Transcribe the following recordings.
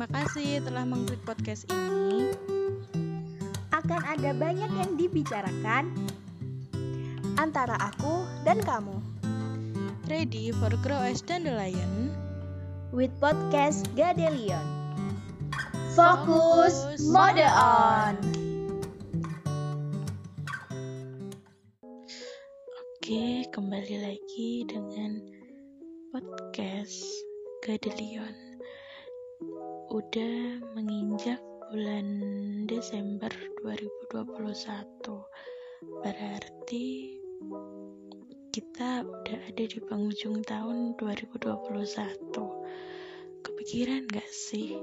Terima kasih telah mengklik podcast ini. Akan ada banyak yang dibicarakan antara aku dan kamu. Ready for Grow as Dandelion with podcast Gadelion. Fokus mode on. Oke, kembali lagi dengan podcast Gadelion. Udah menginjak bulan Desember 2021. Berarti kita udah ada di penghujung tahun 2021. Kepikiran gak sih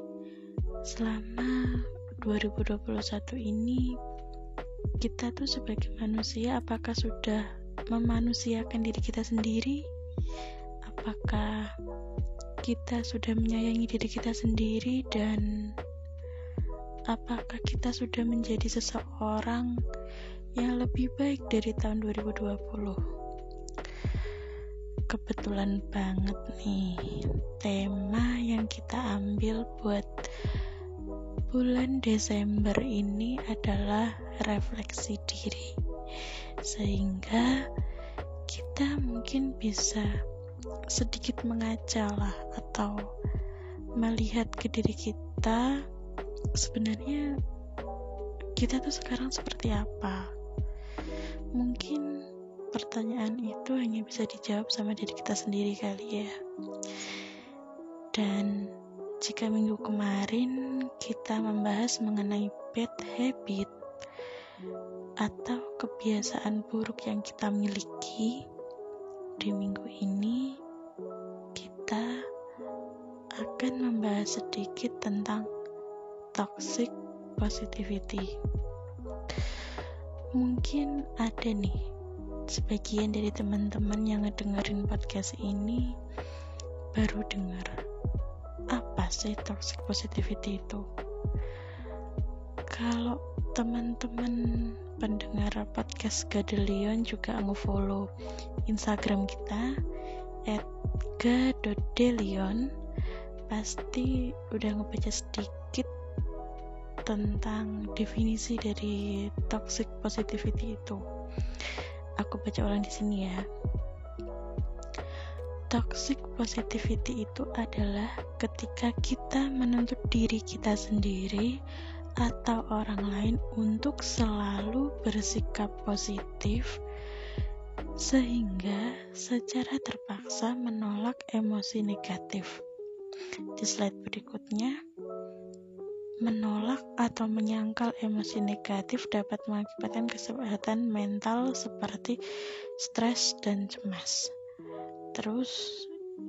selama 2021 ini kita tuh sebagai manusia apakah sudah memanusiakan diri kita sendiri? Apakah kita sudah menyayangi diri kita sendiri dan apakah kita sudah menjadi seseorang yang lebih baik dari tahun 2020? Kebetulan banget nih tema yang kita ambil buat bulan Desember ini adalah refleksi diri sehingga kita mungkin bisa sedikit mengaca lah atau melihat ke diri kita sebenarnya kita tuh sekarang seperti apa? Mungkin pertanyaan itu hanya bisa dijawab sama diri kita sendiri kali ya. Dan jika minggu kemarin kita membahas mengenai bad habit atau kebiasaan buruk yang kita miliki di minggu ini kita akan membahas sedikit tentang toxic positivity. Mungkin ada nih sebagian dari teman-teman yang ngedengerin podcast ini baru dengar apa sih toxic positivity itu? Kalau teman-teman pendengar podcast Gadelion juga follow Instagram kita at ga.delion pasti udah ngebaca sedikit tentang definisi dari toxic positivity itu. Aku baca ulang di sini ya. Toxic positivity itu adalah ketika kita menuntut diri kita sendiri atau orang lain untuk selalu bersikap positif sehingga secara terpaksa menolak emosi negatif. Di slide berikutnya, menolak atau menyangkal emosi negatif dapat mengakibatkan kesehatan mental seperti stres dan cemas. Terus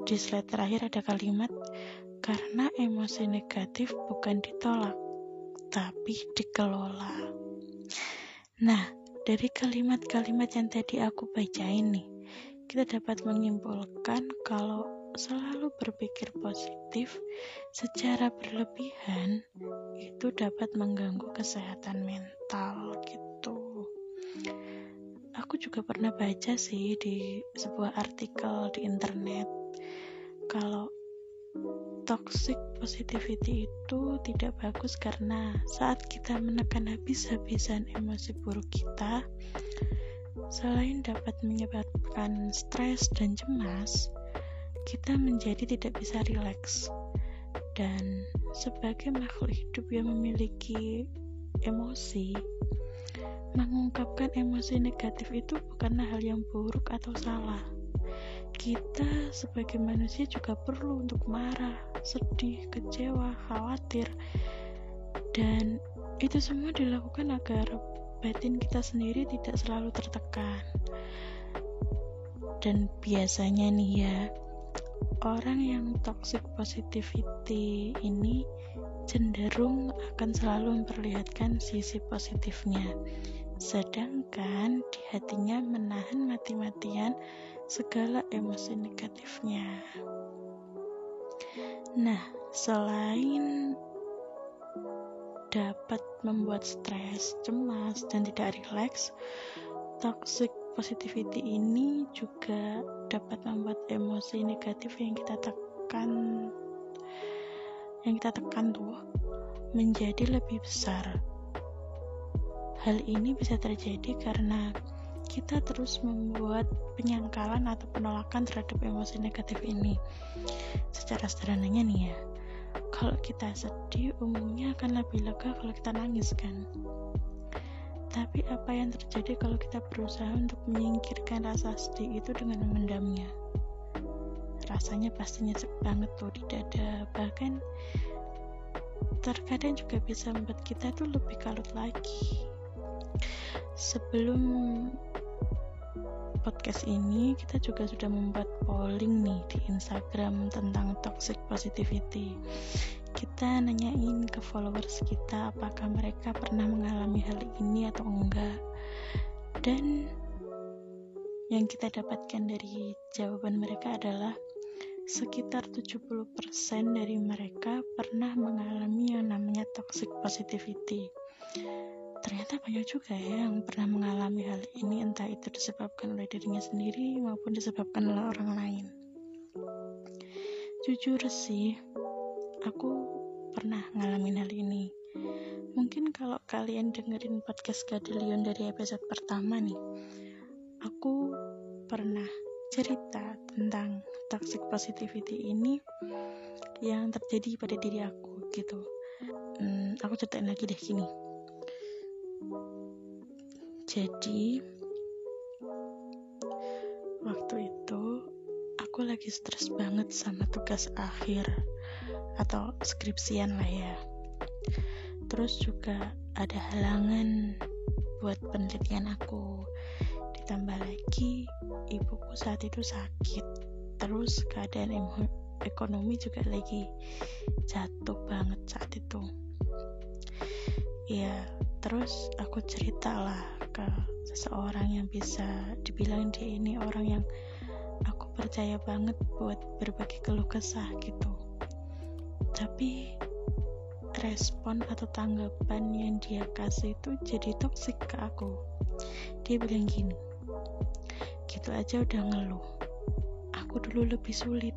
di slide terakhir ada kalimat karena emosi negatif bukan ditolak, tapi dikelola. Nah, dari kalimat-kalimat yang tadi aku bacain nih, kita dapat menyimpulkan kalau selalu berpikir positif secara berlebihan itu dapat mengganggu kesehatan mental gitu. Aku juga pernah baca sih di sebuah artikel di internet kalau toxic positivity itu tidak bagus karena saat kita menekan habis-habisan emosi buruk kita, selain dapat menyebabkan stres dan cemas, kita menjadi tidak bisa rileks. Dan sebagai makhluk hidup yang memiliki emosi, mengungkapkan emosi negatif itu bukanlah hal yang buruk atau salah kita sebagai manusia juga perlu untuk marah, sedih, kecewa, khawatir, dan itu semua dilakukan agar batin kita sendiri tidak selalu tertekan. Dan biasanya nih ya, orang yang toxic positivity ini cenderung akan selalu memperlihatkan sisi positifnya, sedangkan di hatinya menahan mati-matian segala emosi negatifnya. Nah, selain dapat membuat stres, cemas, dan tidak rileks, toxic positivity ini juga dapat membuat emosi negatif yang kita tekan yang kita tekan tuh menjadi lebih besar. Hal ini bisa terjadi karena kita terus membuat penyangkalan atau penolakan terhadap emosi negatif ini. Secara sederhananya nih ya, kalau kita sedih umumnya akan lebih lega kalau kita nangis kan. Tapi apa yang terjadi kalau kita berusaha untuk menyingkirkan rasa sedih itu dengan memendamnya? rasanya pasti nyesek banget tuh di dada bahkan terkadang juga bisa membuat kita tuh lebih kalut lagi sebelum podcast ini kita juga sudah membuat polling nih di Instagram tentang toxic positivity kita nanyain ke followers kita apakah mereka pernah mengalami hal ini atau enggak dan yang kita dapatkan dari jawaban mereka adalah sekitar 70% dari mereka pernah mengalami yang namanya toxic positivity. Ternyata banyak juga ya yang pernah mengalami hal ini entah itu disebabkan oleh dirinya sendiri maupun disebabkan oleh orang lain. Jujur sih, aku pernah ngalamin hal ini. Mungkin kalau kalian dengerin podcast Gadelion dari episode pertama nih, aku pernah cerita tentang toxic positivity ini yang terjadi pada diri aku gitu hmm, aku ceritain lagi deh gini jadi waktu itu aku lagi stres banget sama tugas akhir atau skripsian lah ya terus juga ada halangan buat penelitian aku Ditambah lagi, ibuku saat itu sakit. Terus keadaan ekonomi juga lagi jatuh banget saat itu. Ya, terus aku ceritalah ke seseorang yang bisa dibilang dia ini orang yang aku percaya banget buat berbagi keluh kesah gitu. Tapi respon atau tanggapan yang dia kasih itu jadi toksik ke aku. Dia bilang gini, gitu aja udah ngeluh aku dulu lebih sulit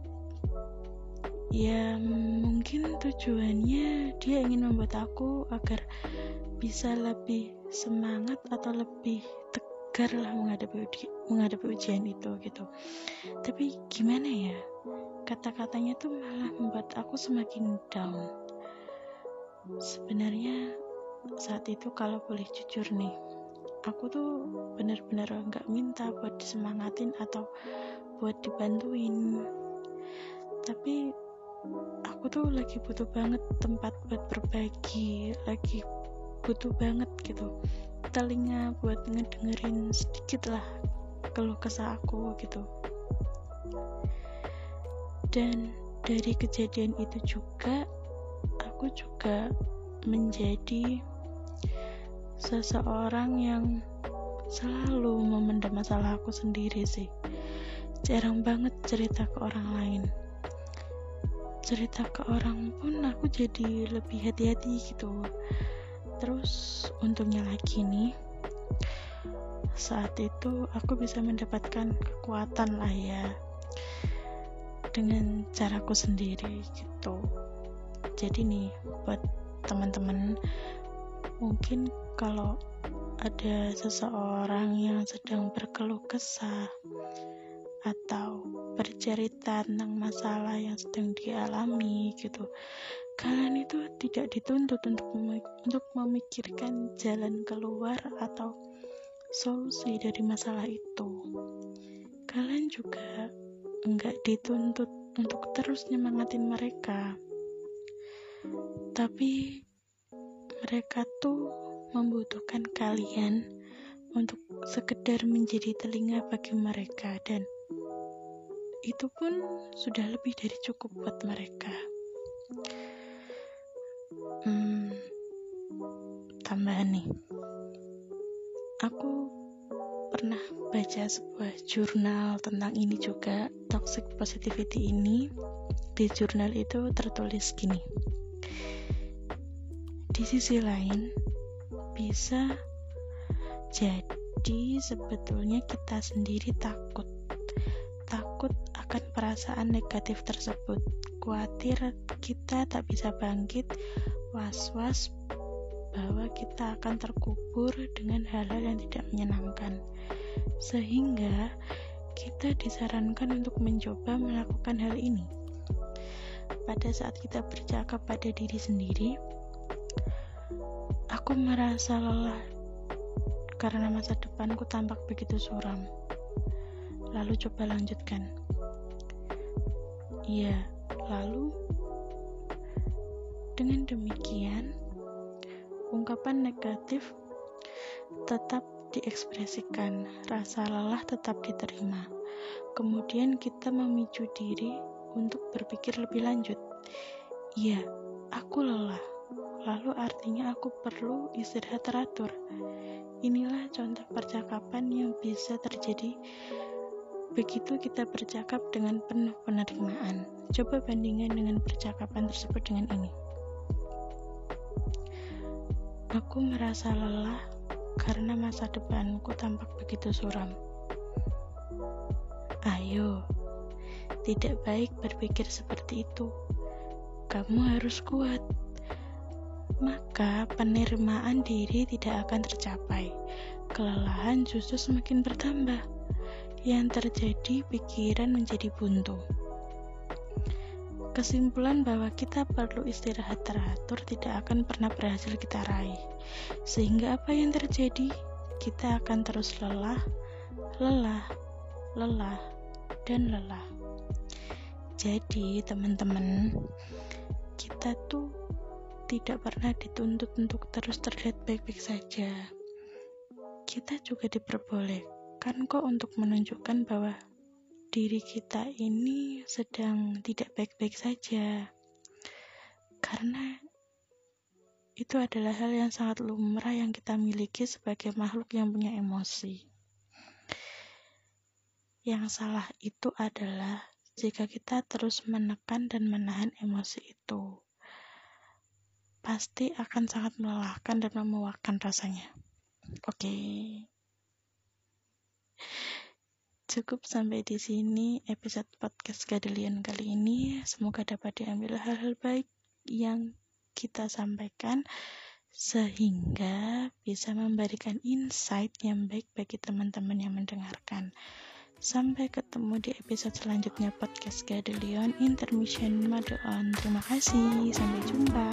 ya mungkin tujuannya dia ingin membuat aku agar bisa lebih semangat atau lebih tegar lah menghadapi uji, menghadapi ujian itu gitu. Tapi gimana ya kata-katanya tuh malah membuat aku semakin down. Sebenarnya saat itu kalau boleh jujur nih aku tuh bener-bener nggak minta buat disemangatin atau buat dibantuin. Tapi aku tuh lagi butuh banget tempat buat berbagi lagi butuh banget gitu. Telinga buat ngedengerin sedikit lah keluh kesah aku gitu. Dan dari kejadian itu juga aku juga menjadi seseorang yang selalu memendam masalah aku sendiri sih. Jarang banget cerita ke orang lain. Cerita ke orang pun aku jadi lebih hati-hati gitu terus untungnya lagi nih saat itu aku bisa mendapatkan kekuatan lah ya dengan caraku sendiri gitu. Jadi nih buat teman-teman mungkin kalau ada seseorang yang sedang berkeluh kesah atau bercerita tentang masalah yang sedang dialami gitu. Kalian itu tidak dituntut untuk untuk memikirkan jalan keluar atau solusi dari masalah itu. Kalian juga enggak dituntut untuk terus nyemangatin mereka. Tapi mereka tuh membutuhkan kalian untuk sekedar menjadi telinga bagi mereka dan itu pun sudah lebih dari cukup buat mereka. Hmm, tambahan nih, aku pernah baca sebuah jurnal tentang ini juga toxic positivity ini. Di jurnal itu tertulis gini di sisi lain bisa jadi sebetulnya kita sendiri takut takut akan perasaan negatif tersebut khawatir kita tak bisa bangkit, was-was bahwa kita akan terkubur dengan hal-hal yang tidak menyenangkan. Sehingga kita disarankan untuk mencoba melakukan hal ini. Pada saat kita bercakap pada diri sendiri, aku merasa lelah karena masa depanku tampak begitu suram. Lalu coba lanjutkan. Iya, lalu dengan demikian ungkapan negatif tetap diekspresikan, rasa lelah tetap diterima. Kemudian kita memicu diri untuk berpikir lebih lanjut. Iya, aku lelah. Lalu artinya aku perlu istirahat teratur. Inilah contoh percakapan yang bisa terjadi begitu kita bercakap dengan penuh penerimaan. Coba bandingkan dengan percakapan tersebut dengan ini. Aku merasa lelah karena masa depanku tampak begitu suram. Ayo, tidak baik berpikir seperti itu. Kamu harus kuat. Maka penerimaan diri tidak akan tercapai. Kelelahan justru semakin bertambah. Yang terjadi pikiran menjadi buntu. Kesimpulan bahwa kita perlu istirahat teratur tidak akan pernah berhasil kita raih. Sehingga apa yang terjadi? Kita akan terus lelah, lelah, lelah, dan lelah. Jadi, teman-teman, kita tuh tidak pernah dituntut untuk terus terlihat baik-baik saja. Kita juga diperbolehkan kok untuk menunjukkan bahwa diri kita ini sedang tidak baik-baik saja. Karena itu adalah hal yang sangat lumrah yang kita miliki sebagai makhluk yang punya emosi. Yang salah itu adalah jika kita terus menekan dan menahan emosi itu. Pasti akan sangat melelahkan dan memuakkan rasanya. Oke. Okay. Cukup sampai di sini episode podcast Gadelian kali ini. Semoga dapat diambil hal-hal baik yang kita sampaikan sehingga bisa memberikan insight yang baik bagi teman-teman yang mendengarkan. Sampai ketemu di episode selanjutnya podcast Gadelion Intermission Mode On. Terima kasih, sampai jumpa.